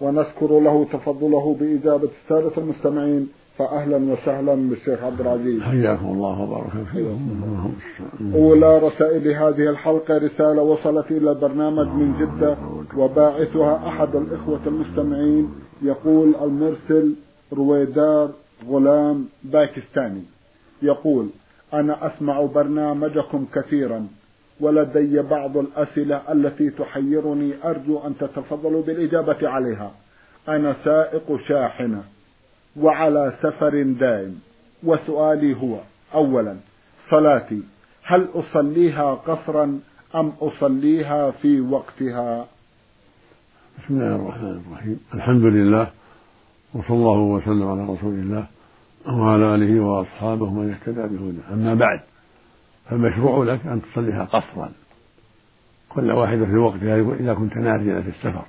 ونذكر له تفضله بإجابة السادة المستمعين فأهلا وسهلا بالشيخ عبد العزيز. حياكم الله وبارك فيكم. أولى رسائل هذه الحلقة رسالة وصلت إلى البرنامج من جدة وباعثها أحد الإخوة المستمعين يقول المرسل رويدار غلام باكستاني. يقول أنا أسمع برنامجكم كثيرا. ولدي بعض الأسئلة التي تحيرني أرجو أن تتفضلوا بالإجابة عليها. أنا سائق شاحنة وعلى سفر دائم. وسؤالي هو أولا صلاتي هل أصليها قصرا أم أصليها في وقتها؟ بسم الله الرحمن الرحيم. الحمد لله وصلى الله وسلم على رسول الله وعلى آله وأصحابه من اهتدى بهداه. أما بعد فالمشروع لك أن تصليها قصرا. كل واحدة في وقتها إذا كنت نازلا في السفر.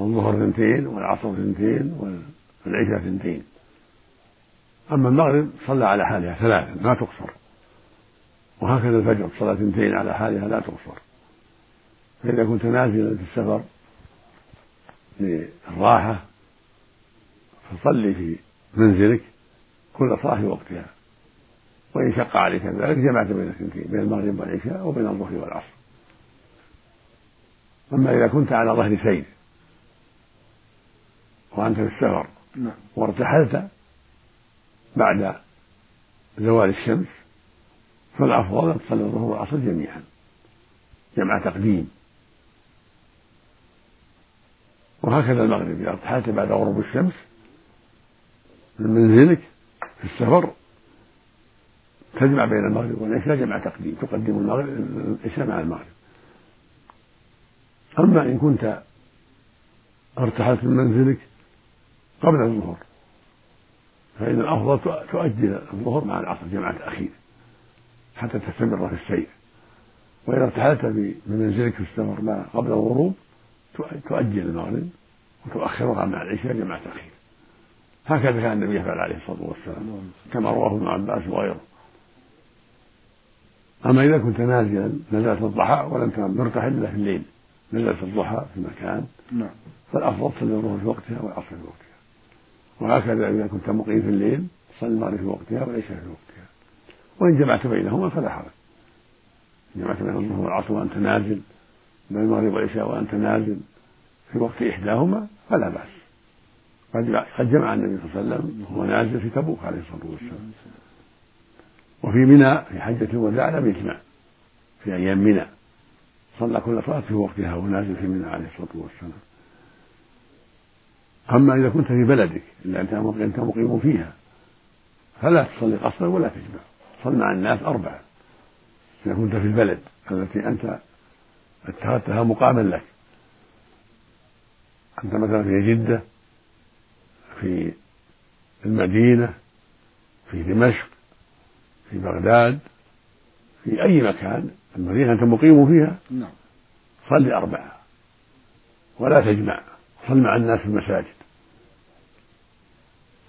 الظهر اثنتين والعصر اثنتين والعشاء اثنتين أما المغرب صلى على حالها ثلاثا ما تقصر. وهكذا الفجر صلاة اثنتين على حالها لا تقصر. فإذا كنت نازلا في السفر للراحة فصلي في منزلك كل صلاة وقتها. وإن شق عليك ذلك جمعت بين الثنتين بين المغرب والعشاء وبين الظهر والعصر. أما إذا كنت على ظهر سير وأنت في السفر نعم. وارتحلت بعد زوال الشمس فالأفضل أن تصلي الظهر والعصر جميعا. جمع تقديم. وهكذا المغرب إذا ارتحلت بعد غروب الشمس من منزلك في السفر تجمع بين المغرب والعشاء جمع تقديم تقدم المغرب العشاء مع المغرب. أما إن كنت ارتحلت من منزلك قبل الظهر فإن الأفضل تؤجل الظهر مع العصر جمع تأخير حتى تستمر في السير. وإذا ارتحلت من منزلك في السفر ما قبل الغروب تؤجل المغرب وتؤخرها مع العشاء جمع تأخير هكذا كان النبي يفعل عليه الصلاة والسلام كما رواه ابن عباس وغيره. أما إذا كنت نازلا نزلت الضحى ولم تكن مرتحل إلا في الليل نزلت الضحى في مكان نعم. فالأفضل تصلي الظهر في وقتها والعصر في وقتها. وهكذا إذا كنت مقيم في الليل تصلي المغرب في وقتها والعشاء في وقتها. وإن جمعت بينهما فلا حرج. جمعت بين الظهر والعصر وأنت نازل بين المغرب والعشاء وأنت نازل في وقت إحداهما فلا بأس. قد جمع النبي صلى الله عليه وسلم وهو نازل في تبوك عليه الصلاة والسلام. وفي منى في حجة الوداع لم يجمع في أيام منى. صلى كل صلاة في وقتها وهو نازل في منى عليه الصلاة والسلام. أما إذا كنت في بلدك إلا أنت مقيم فيها فلا تصلي قصرا ولا تجمع. صل مع الناس أربعة. إذا كنت في البلد التي أنت اتخذتها مقاما لك. أنت مثلا في جدة في المدينة في دمشق في بغداد في أي مكان المدينة أنت مقيم فيها؟ نعم. صل أربعة. ولا تجمع. صل مع الناس في المساجد.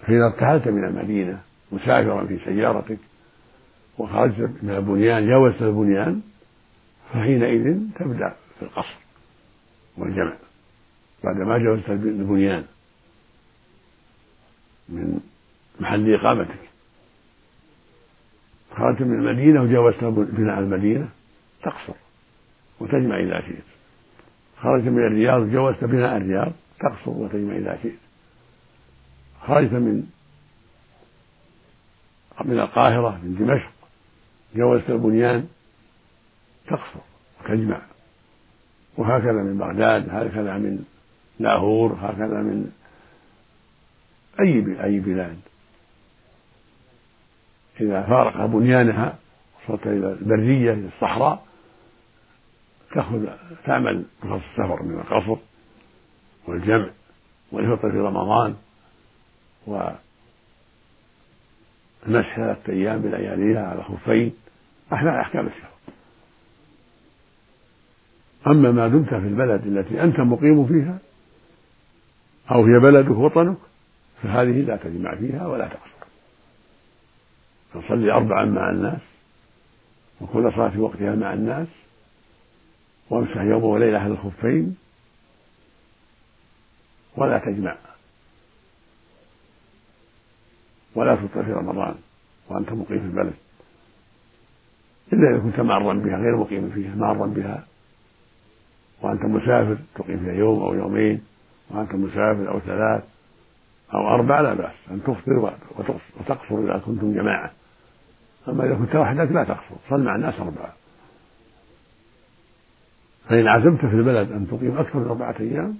فإذا ارتحلت من المدينة مسافرا في سيارتك وخرجت من البنيان جاوزت البنيان فحينئذ تبدأ في القصر والجمع. بعدما جاوزت البنيان من محل إقامتك. خرجت من المدينة وجاوزت بناء المدينة تقصر وتجمع إذا شئت. خرجت من الرياض وجاوزت بناء الرياض تقصر وتجمع إذا شئت. خرجت من من القاهرة من دمشق جاوزت البنيان تقصر وتجمع. وهكذا من بغداد هكذا من لاهور هكذا من أي أي بلاد. إذا فارق بنيانها وصلت إلى البرية إلى الصحراء تأخذ تعمل رخص السفر من القصر والجمع والفطر في رمضان ومسح ثلاثة أيام بلياليها على خفين. أحلى أحكام السفر. أما ما دمت في البلد التي أنت مقيم فيها أو هي بلدك وطنك فهذه لا تجمع فيها ولا تقصر. تصلي أربعا مع الناس وكل صلاة في وقتها مع الناس وامسح يوم وليلة على الخفين ولا تجمع. ولا تفطر في رمضان وأنت مقيم في البلد. إلا إذا كنت معرا بها غير مقيم فيها معرا بها. وأنت مسافر تقيم فيها يوم أو يومين. وأنت مسافر أو ثلاث أو أربع لا بأس أن تفطر وتقصر إذا كنتم جماعة. أما إذا كنت وحدك لا تقصر صل مع الناس أربعة. فإن عزمت في البلد أن تقيم أكثر من أربعة أيام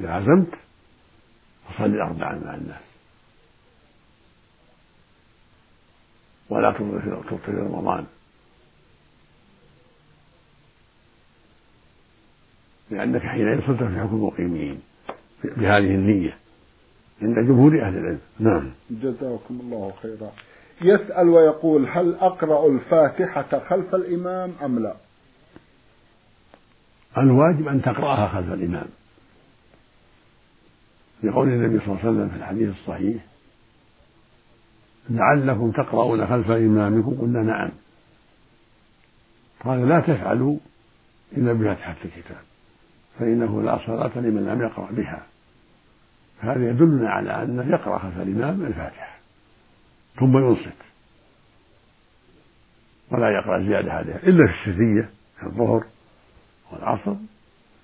إذا عزمت فصل أربعا مع الناس. ولا تفطر في رمضان. لأنك حينئذ صرت في حكم المقيمين بهذه النية. عند جمهور أهل العلم. نعم. جزاكم الله خيرا. يسأل ويقول هل أقرأ الفاتحة خلف الإمام أم لا؟ الواجب أن تقرأها خلف الإمام. لقول النبي صلى الله عليه وسلم في الحديث الصحيح لعلكم تقرؤون خلف إمامكم. قلنا نعم. قال لا تفعلوا إلا بفاتحة الكتاب فإنه لا صلاة لمن لم يقرأ بها. هذا يدلنا على أنه يقرأ خلف الإمام الفاتحة. ثم ينصت. ولا يقرأ زيادة عليها إلا في السرية في الظهر والعصر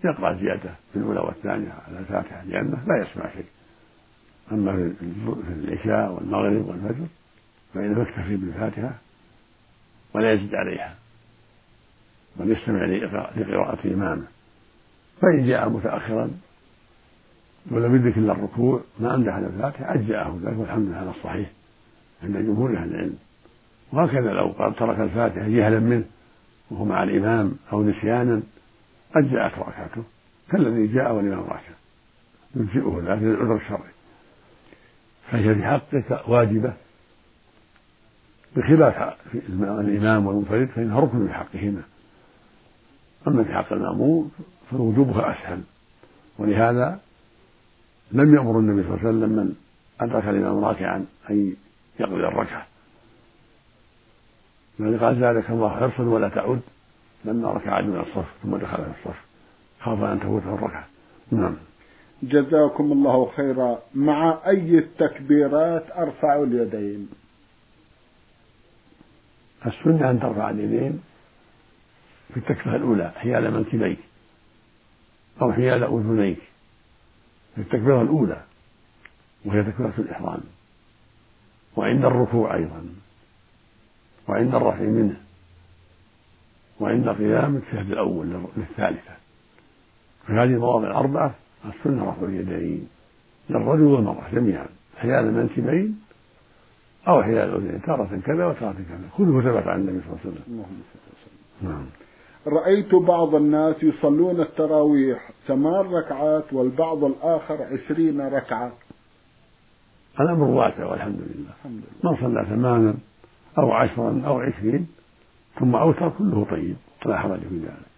يقرأ زيادة في الأولى والثانية على الفاتحة لأنه لا يسمع شيء. أما في العشاء والمغرب والفجر فإنه يكتفي بالفاتحة ولا يزيد عليها. بل يستمع لقراءة إمامه. فإن جاء متأخرا ولم يدرك إلا الركوع ما عنده على الفاتحة أجزأه ذلك والحمد لله على الصحيح. عند جمهور أهل العلم. وهكذا لو قال ترك الفاتحة جهلا منه وهو مع الإمام أو نسيانا أجزأت ركعته. كالذي جاء والإمام راكع يجزئه ذلك للعذر الشرعي. فهي في حقك واجبة. بخلاف الإمام والمنفرد فإنها ركن في حقهما أما في حق المأمور فوجوبها أسهل. ولهذا لم يأمر النبي صلى الله عليه وسلم من أدرك الإمام راكعا أن يقضي الركعة. بل قال زادك الله حرصا ولا تعد لما ركع من الصف ثم دخل في الصف خاف أن تفوته الركعة. نعم. جزاكم الله خيرا. مع أي التكبيرات أرفع اليدين؟ السنة أن ترفع اليدين في التكبيرة الأولى حيال منكبيك أو حيال أذنيك في التكبيرة الأولى وهي تكبيرة الإحرام. وعند الركوع أيضا وعند الرفع منه وعند قيام التشهد الأول للثالثة. في هذه المواضع الأربعة السنة رفع اليدين للرجل والمرأة جميعا حيال المنكبين أو حيال الأذنين تارة كذا وتارة كذا كله ثبت عن النبي صلى الله عليه وسلم. نعم. رأيت بعض الناس يصلون التراويح ثمان ركعات والبعض الآخر عشرين ركعة. الأمر واسع والحمد لله. من صلى ثمانا أو عشرا أو عشرين ثم أوتر كله طيب ولا حرج في ذلك.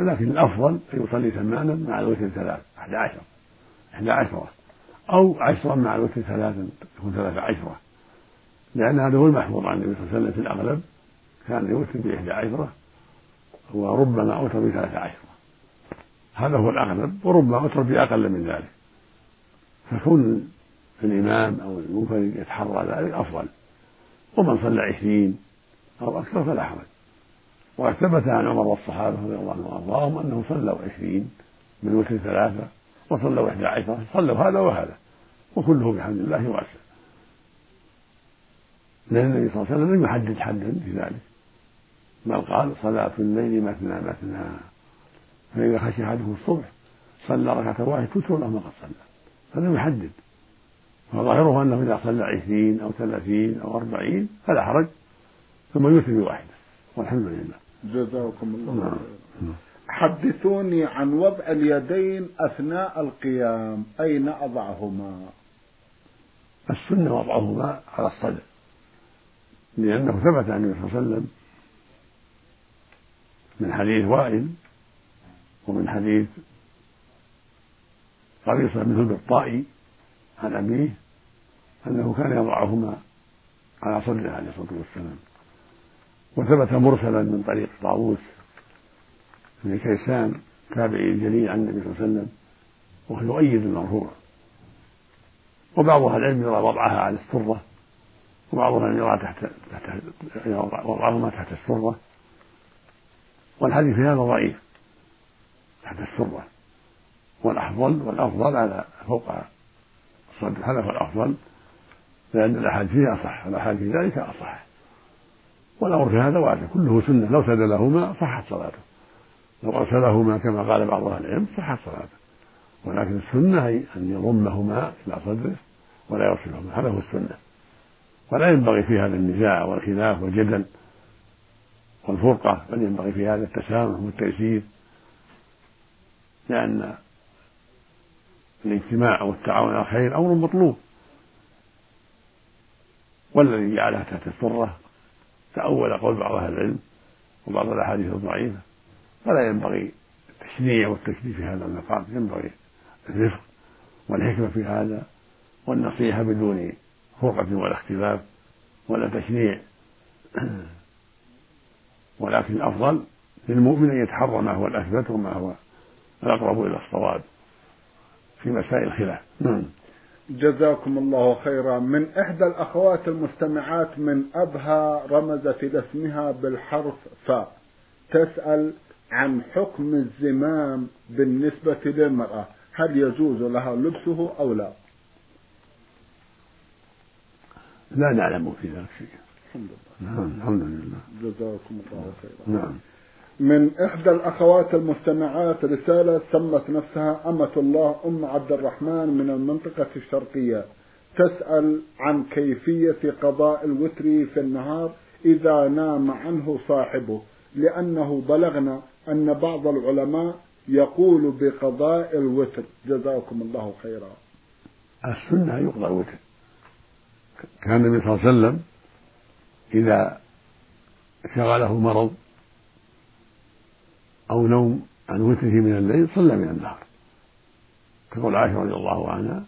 ولكن الأفضل أن يصلي ثمانا مع الوتر ثلاث أحد عشر إحدى عشرة أو عشرا مع الوتر ثلاثا يكون ثلاثة عشرة. لأن هذا هو المحفوظ عن النبي صلى الله عليه وسلم في الأغلب. كان يوتر بإحدى عشرة وربما أوتر بثلاثة عشرة. هذا هو الأغلب وربما أوتر بأقل من ذلك. فكون الإمام أو المنفرد يتحرى ذلك أفضل. ومن صلى عشرين أو أكثر فلا حرج. وقد ثبت عن عمر والصحابة رضي الله عنهم وأرضاهم أنهم صلوا عشرين من وتر ثلاثة وصلوا إحدى عشرة صلوا هذا وهذا. وكله بحمد الله واسع لأن النبي صلى الله عليه وسلم لم يحدد حدا في ذلك. بل قال صلاة الليل مثنى مثنى. فإذا خشي أحدكم الصبح صلى ركعة واحدة توتر له ما قد صلى. فلم يحدد. فظاهره أنه إذا صلى عشرين أو ثلاثين أو أربعين فلا حرج ثم يوتر بواحدة والحمد لله. جزاكم الله نعم. حدثوني عن وضع اليدين أثناء القيام أين أضعهما؟ السنة وضعهما على الصدر لأنه ثبت عن النبي صلى الله عليه وسلم من حديث وائل ومن حديث قبيصة بن هلب الطائي عن أبيه أنه كان يضعهما على صدره عليه الصلاة والسلام. وثبت مرسلا من طريق طاووس بن كيسان تابعي الجليل عن النبي صلى الله عليه وسلم وهو يؤيد المرفوع. وبعض أهل العلم يرى وضعها على السرة وبعض أهل يرى تحت تحت وضعهما تحت السرة. والحديث في هذا ضعيف تحت السرة. والافضل والأفضل على فوق هذا هو الأفضل لأن الأحاديث فيها اصح الأحاديث في ذلك أصح. والأمر في هذا واجب كله سنة لو سدلهما صحت صلاته. لو أرسلهما كما قال بعض أهل العلم صحت صلاته. ولكن السنة أن يضمهما إلى صدره ولا يرسلهما هذا هو السنة. ولا ينبغي في هذا النزاع والخلاف والجدل والفرقة بل ينبغي في هذا التسامح والتيسير لأن الاجتماع والتعاون على الخير أمر مطلوب والذي جعلها تحت السرة تأول قول بعض أهل العلم وبعض الأحاديث الضعيفة. فلا ينبغي التشنيع والتكليف في هذا المقام ينبغي الرفق والحكمة في هذا والنصيحة بدون فرقة ولا اختلاف ولا تشنيع. ولكن الأفضل للمؤمن أن يتحرى ما هو الأثبت وما هو الأقرب إلى الصواب. في مسائل الخلاف نعم. جزاكم الله خيرا. من إحدى الأخوات المستمعات من أبها رمزت إلى اسمها بالحرف فاء تسأل عن حكم الزمام بالنسبة للمرأة. هل يجوز لها لبسه أو لا؟ لا نعلم في ذلك شيء الحمد لله. نعم الحمد لله. جزاكم الله خيرا. نعم. من إحدى الأخوات المستمعات رسالة سمت نفسها أمة الله أم عبد الرحمن من المنطقة الشرقية. تسأل عن كيفية قضاء الوتر في النهار إذا نام عنه صاحبه لأنه بلغنا أن بعض العلماء يقول بقضاء الوتر. جزاكم الله خيرا. السنة يقضى الوتر. كان النبي صلى الله عليه وسلم إذا شغله مرض أو نوم عن وتره من الليل صلى من النهار. تقول عائشة رضي الله عنها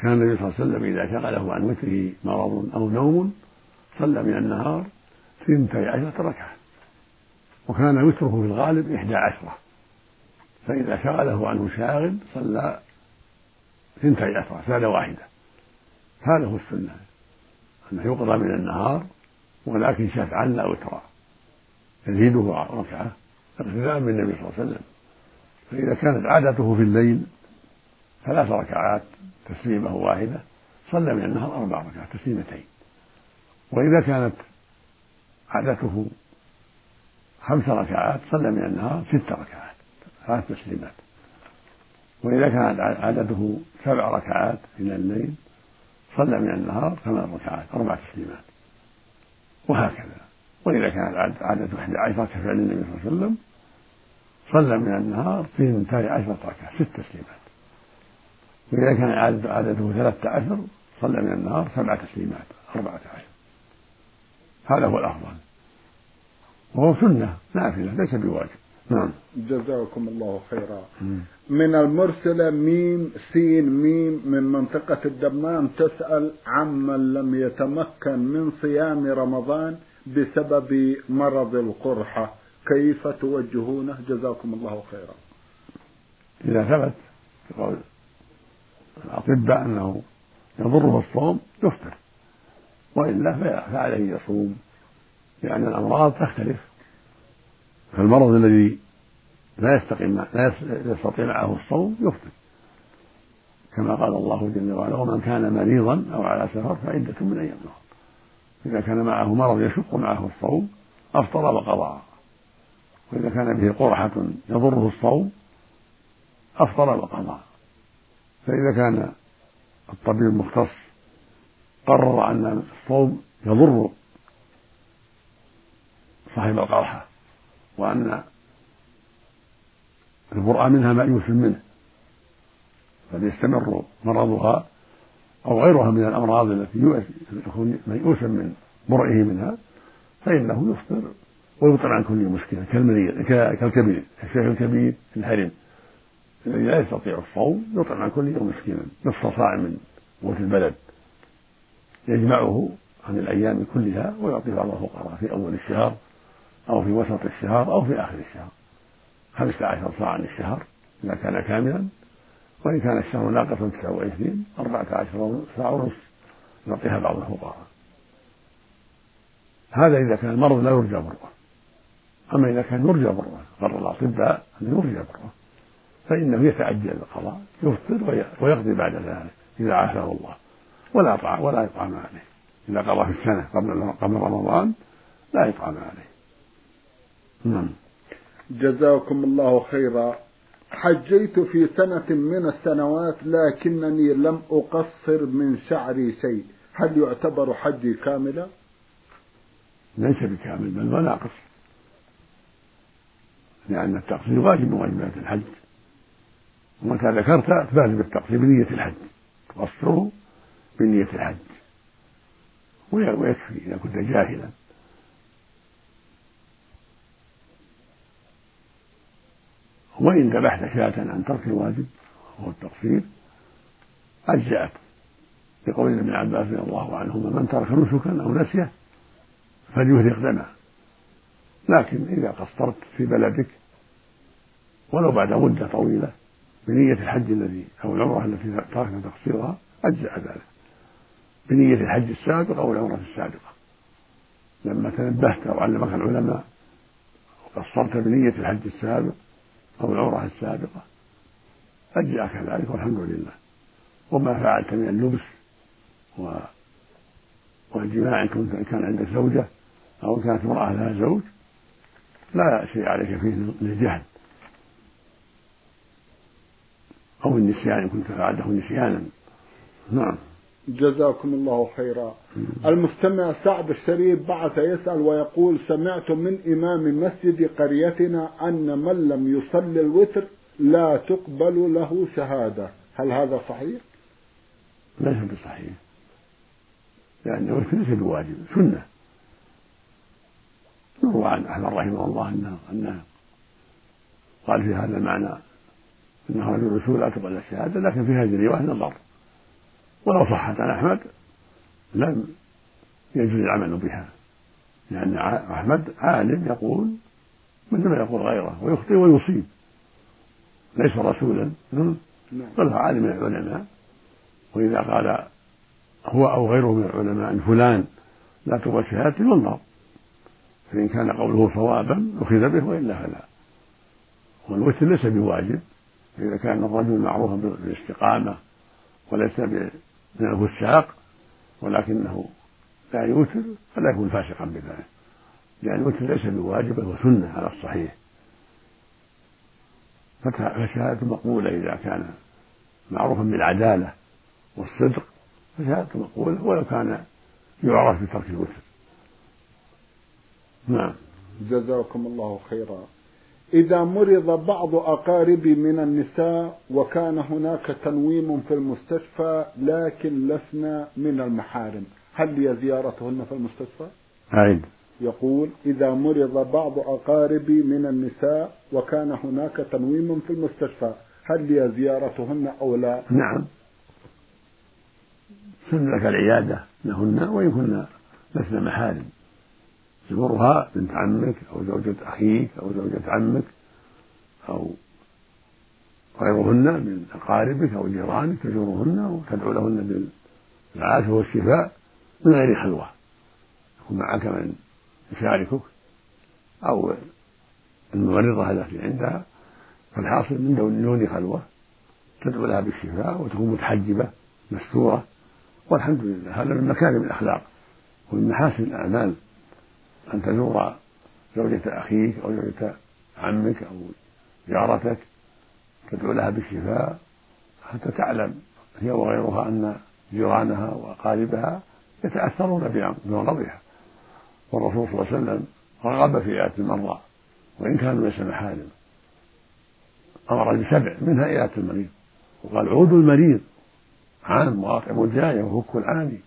كان النبي صلى الله عليه وسلم إذا شغله عن وتره مرض أو نوم صلى من النهار ثنتي عشرة ركعة. وكان وتره في الغالب إحدى عشرة. فإذا شغله عنه شاغل صلى ثنتي عشرة سادة واحدة. هذا هو السنة. أنه يقضى من النهار ولكن شفعا لا وترا يزيده ركعة. اقتداء بالنبي صلى الله عليه وسلم. فإذا كانت عادته في الليل ثلاث ركعات تسليمة واحدة صلى من النهار أربع ركعات تسليمتين. وإذا كانت عادته خمس ركعات صلى من النهار ست ركعات ثلاث تسليمات. وإذا كانت عادته سبع ركعات من الليل صلى من النهار ثمان ركعات أربع تسليمات. وهكذا. وإذا كانت عادته إحدى عشرة كفعل النبي صلى الله عليه وسلم صلى من النهار اثنتي عشرة ركعة ست تسليمات. وإذا كان عادته ثلاثة عشر صلى من النهار سبع تسليمات أربعة عشر. هذا هو الأفضل. وهو سنة نافلة ليس بواجب. نعم. جزاكم الله خيرا. من المرسلة ميم سين ميم من منطقة الدمام تسأل عمن لم يتمكن من صيام رمضان بسبب مرض القرحة. كيف توجهونه؟ جزاكم الله خيرا. إذا ثبت قول الأطباء أنه يضره الصوم يفطر وإلا فعليه يصوم لأن الأمراض تختلف. فالمرض الذي لا يستقيم لا يستطيع معه الصوم يفطر. كما قال الله جل وعلا ومن كان مريضا أو على سفر فعدة من أيام أخرى. إذا كان معه مرض يشق معه الصوم أفطر وقضى. وإذا كان به قرحة يضره الصوم أفطر وقضى. فإذا كان الطبيب المختص قرر أن الصوم يضر صاحب القرحة وأن البرأة منها مأيوس منه بل يستمر مرضها أو غيرها من الأمراض التي يكون ميؤوسا من برئه منها فإنه يفطر. ويفطر عن كل مشكلة كالمريض كالكبير الشيخ الكبير الحرم الذي لا يستطيع الصوم يطعم عن كل يوم مسكينا. نصف صاع من قوت البلد. يجمعه عن الأيام كلها ويعطي بعض الفقراء في أول الشهر أو في وسط الشهر أو في آخر الشهر. خمسة عشر صاعا الشهر إذا كان كاملا وإن كان الشهر ناقصا تسعة وعشرين أربعة عشر ساعة ونصف. يعطيها بعض الفقراء. هذا إذا كان المرض لا يرجى بره أما إذا كان يرجى بره قرر الأطباء أنه يرجى بره فإنه يتعجل القضاء يفطر ويقضي بعد ذلك إذا عافاه الله ولا طعام ولا يطعم عليه. إذا قضى في السنة قبل قبل رمضان لا يطعم عليه. نعم. جزاكم الله خيرا. حجيت في سنة من السنوات لكنني لم أقصر من شعري شيء. هل يعتبر حجي كاملا؟ ليس بكامل بل وناقص لأن التقصير واجب من واجبات الحج. ومتى ذكرت فلازم التقصير بنية الحج. تقصره بنية الحج. ويكفي إذا كنت جاهلا. وإن ذبحت شاة عن ترك الواجب وهو التقصير أجزأت لقول ابن عباس رضي الله عنهما من ترك نسكا أو نسية فليهرق دمه. لكن إذا قصرت في بلدك ولو بعد مدة طويلة بنية الحج الذي أو العمرة التي تركنا تقصيرها أجزأ ذلك. بنية الحج السابق أو العمرة السابقة. لما تنبهت أو علمك العلماء وقصرت بنية الحج السابق أو العمرة السابقة أجزأك ذلك والحمد لله. وما فعلت من اللبس و والجماع إن كان عندك زوجة أو كانت امرأة لها زوج لا شيء عليك فيه للجهل. أو النسيان إن كنت فعلته نسيانا. نعم. جزاكم الله خيرا. المستمع سعد الشريف بعث يسأل ويقول سمعت من إمام مسجد قريتنا أن من لم يصلي الوتر لا تقبل له شهادة. هل هذا صحيح؟ ليس بصحيح. لأن الوتر ليس بواجب. سنة. يروى عن أحمد رحمه الله أنه أنه قال في هذا المعنى أنه رجل رسول لا تقبل الشهادة لكن في هذه الرواية نظر. ولو صحت عن أحمد لم يجوز العمل بها لأن أحمد عالم يقول مثل ما يقول غيره ويخطئ ويصيب. ليس رسولا نعم. بل هو عالم من العلماء. وإذا قال هو أو غيره من العلماء أن فلان لا تقبل شهادته ينظر فإن كان قوله صوابا أخذ به وإلا فلا. والوتر ليس بواجب. إذا كان الرجل معروفا بالاستقامة وليس من الفساق ولكنه لا يوتر فلا يكون فاسقا بذلك. لأن الوتر ليس بواجب هو سنة على الصحيح. فالشهادة مقبولة إذا كان معروفا بالعدالة والصدق فشهادته مقبولة ولو كان يعرف بترك الوتر. نعم. جزاكم الله خيرا. إذا مرض بعض أقاربي من النساء وكان هناك تنويم في المستشفى لكن لسنا من المحارم هل لي زيارتهن في المستشفى؟ أعد يقول إذا مرض بعض أقاربي من النساء وكان هناك تنويم في المستشفى هل لي زيارتهن أو لا؟ نعم. سن لك العيادة لهن وإن كنا لسنا محارم. تزورها بنت عمك أو زوجة أخيك أو زوجة عمك أو غيرهن من أقاربك أو جيرانك تزورهن وتدعو لهن بالعافية والشفاء من غير خلوة يكون معك من يشاركك أو الممرضة التي عندها. فالحاصل من دون خلوة تدعو لها بالشفاء وتكون متحجبة مستورة. والحمد لله. هذا من مكارم الأخلاق ومن محاسن الأعمال. أن تزور زوجة أخيك أو زوجة عمك أو جارتك تدعو لها بالشفاء حتى تعلم هي وغيرها أن جيرانها وأقاربها يتأثرون بمرضها والرسول صلى الله عليه وسلم رغب في إعادة المرضى وإن كانوا ليس محارم. أمر بسبع منها إيادة المريض. وقال عودوا المريض عام وأطعموا الجائع وفكوا العاني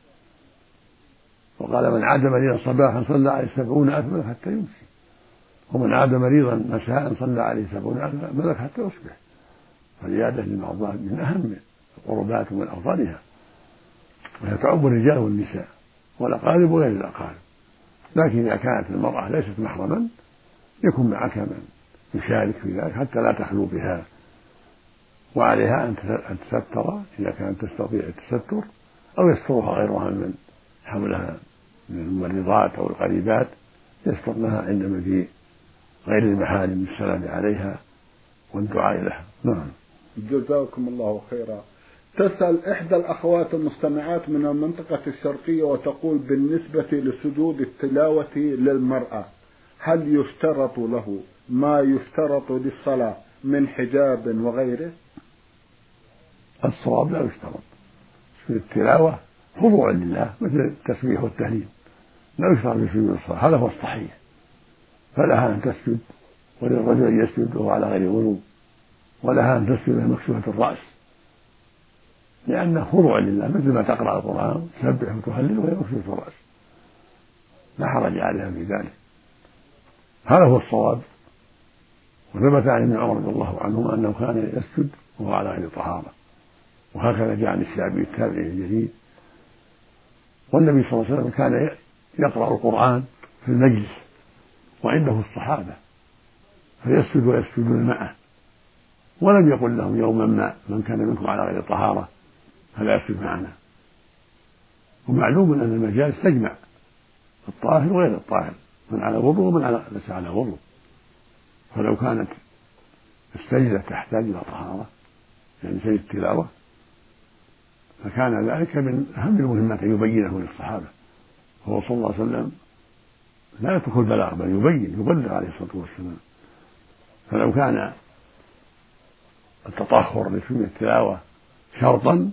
وقال من عاد مريضا صباحا صلى عليه سبعون ألف ملك حتى يمسي. ومن عاد مريضا مساء صلى عليه سبعون ألف ملك حتى يصبح. فالعيادة للمرضى من أهم القربات ومن أفضلها. وهي تعب الرجال والنساء والأقارب وغير الأقارب. لكن إذا كانت المرأة ليست محرما يكون معك من يشارك في ذلك حتى لا تخلو بها. وعليها أن تستر إذا كانت تستطيع التستر أو يسترها غيرها من حولها من الممرضات أو القريبات يسترنها عند مجيء غير المحارم بالسلام عليها والدعاء لها. نعم. جزاكم الله خيرا. تسأل إحدى الأخوات المستمعات من المنطقة الشرقية وتقول بالنسبة لسجود التلاوة للمرأة هل يشترط له ما يشترط للصلاة من حجاب وغيره؟ الصواب لا يشترط. في التلاوة خضوع لله مثل التسبيح والتهليل. لا يشترط في سجود الصلاة. هذا هو الصحيح. فلها أن تسجد وللرجل أن يسجد وهو على غير وضوء ولها أن تسجد مكشوفة الرأس. لأنه خضوع لله مثل ما تقرأ القرآن تسبح وتهلل وهي مكشوفة الرأس. لا حرج عليها في ذلك. هذا هو الصواب. وثبت عن ابن عمر رضي الله عنهما أنه كان يسجد وهو على غير طهارة. وهكذا جاء عن الشعبي التابعي الجليل والنبي صلى الله عليه وسلم كان يقرأ القرآن في المجلس وعنده الصحابة فيسجد ويسجدون معه. ولم يقل لهم يوما ما من كان منكم على غير طهارة فلا يسجد معنا. ومعلوم أن المجالس تجمع الطاهر وغير الطاهر من على وضوء ومن على ليس على وضوء. فلو كانت السجدة تحتاج إلى طهارة يعني سجد التلاوة فكان ذلك من أهم المهمات أن يبينه للصحابة. هو صلى الله عليه وسلم لا يترك البلاغ بل يبين يبلغ عليه الصلاة والسلام. فلو كان التطهر لسنة التلاوة شرطا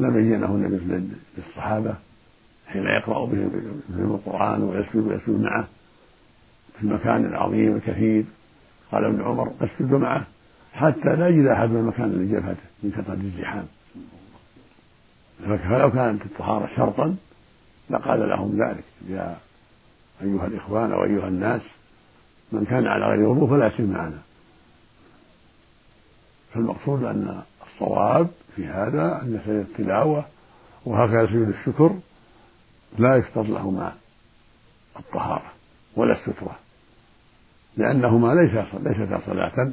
لبينه النبي للصحابة حين يقرأ بهم القرآن ويسجد ويسجد معه في المكان العظيم الكثير. قال ابن عمر اسجد معه حتى لا يجد أحد من المكان اللي جبهته من كثرة الزحام. فلو كانت الطهارة شرطا لقال لهم ذلك. يا أيها الإخوان أو أيها الناس من كان على غير وضوء فلا يسجد معنا. فالمقصود أن الصواب في هذا أن سجد التلاوة وهكذا سجود الشكر لا يشترط لهما الطهارة ولا السترة لأنهما ليس ليستا صلاة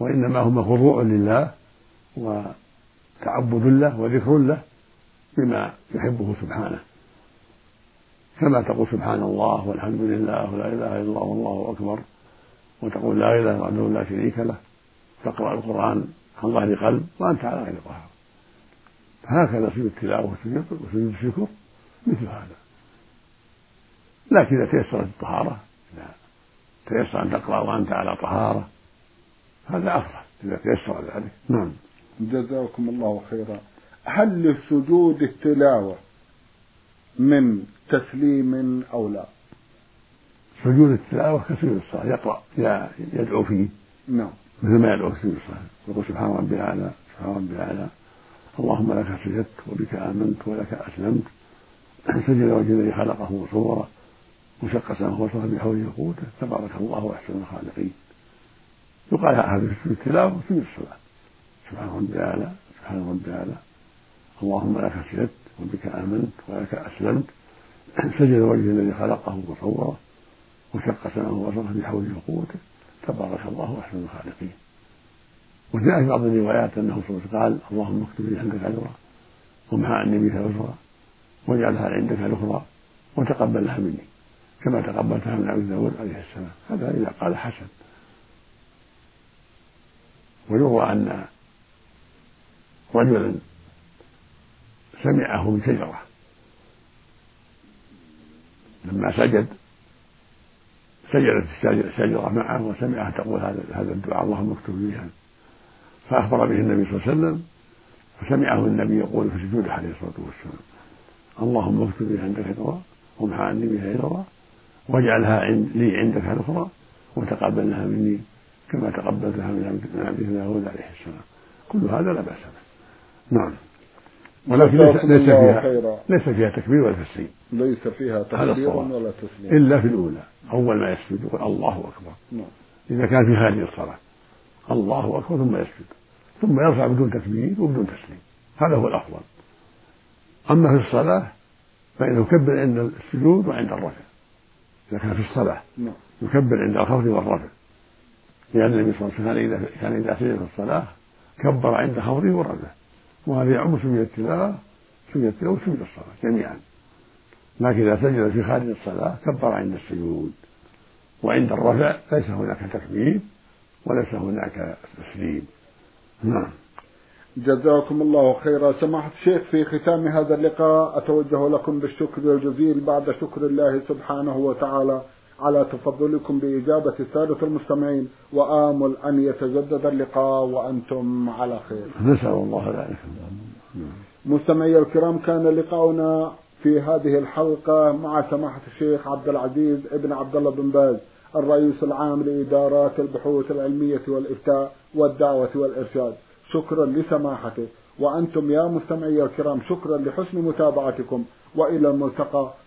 وإنما هما خضوع لله وتعبد له وذكر له بما يحبه سبحانه. كما تقول سبحان الله والحمد لله ولا إله إلا الله والله أكبر وتقول لا إله إلا الله لا شريك له. تقرأ القرآن عن ظهر قلب وأنت على غير طهاره هكذا سجود التلاوة وسجود الشكر مثل هذا. لكن إذا تيسرت الطهارة إذا تيسر أن تقرأ وأنت على طهارة هذا أفضل. إذا تيسر ذلك نعم. جزاكم الله خيرا. هل لسجود التلاوة من تسليم أو لا؟ سجود التلاوة كسجود الصلاة يقرأ يدعو فيه. نعم. مثل ما يدعو في سجود الصلاة. يقول سبحان ربي الأعلى سبحان ربي الأعلى. اللهم لك سجدت وبك آمنت ولك أسلمت. سجد وجه الذي خلقه وصوره. وشق سماه وصفه بحوله وقوته تبارك الله أحسن الخالقين. يقال هذا في سجود التلاوة وسجود الصلاة. سبحان ربي الأعلى سبحان ربي الأعلى. اللهم لك سجدت وبك آمنت ولك أسلمت. سجد وجه الذي خلقه وصوره وشق سمعه وبصره بحوله وقوته تبارك الله أحسن الخالقين. وجاء في بعض الروايات أنه صلى الله عليه وسلم قال اللهم اكتب لي عندك أجرا وامحى عني بها وزرا واجعلها عندك الأخرى وتقبلها مني. كما تقبلتها من أبي داود عليه السلام. هذا إذا قال حسن. ويروى أن رجلا سمعه من شجرة لما سجد سجدت الشجرة معه وسمعها تقول هذا هذا الدعاء اللهم اكتب لي فأخبر به النبي صلى الله عليه وسلم فسمعه النبي يقول في سجوده عليه الصلاة والسلام اللهم اكتب لي عندك ذرا وامحى عني بها ذرا واجعلها لي عندك الأخرى وتقبلها مني كما تقبلتها من عبده داود عليه السلام. كل هذا لا بأس به. نعم. ولكن ليس, ليس فيها خيرا. ليس فيها تكبير ولا تسليم. ليس فيها تكبير ولا تسليم. إلا في الأولى. أول ما يسجد يقول الله أكبر. نعم. إذا كان في هذه الصلاة. الله أكبر ثم يسجد. ثم يرفع بدون تكبير وبدون تسليم. هذا هو الأفضل. أما في الصلاة فإنه يكبر عند السجود وعند الرفع إذا كان في الصلاة. نعم. يكبر عند الخفض والرفع لأن النبي صلى الله عليه وسلم كان إذا سجد في الصلاة كبر عند خفضه ورفعه وهذا يعم سجود التلاوة سجود التلاوة وسجود الصلاة جميعا. لكن إذا سجد في خارج الصلاة كبر عند السجود. وعند الرفع ليس هناك تكبير وليس هناك تسليم. نعم. جزاكم الله خيرا. سماحة الشيخ في ختام هذا اللقاء أتوجه لكم بالشكر الجزيل. بعد شكر الله سبحانه وتعالى. على تفضلكم بإجابة السادة المستمعين وآمل أن يتجدد اللقاء وأنتم على خير. نسأل الله ذلك مستمعي الكرام كان لقاؤنا في هذه الحلقة مع سماحة الشيخ عبد العزيز ابن عبد الله بن باز الرئيس العام لإدارات البحوث العلمية والإفتاء والدعوة والإرشاد. شكرا لسماحته. وأنتم يا مستمعي الكرام شكرا لحسن متابعتكم وإلى الملتقى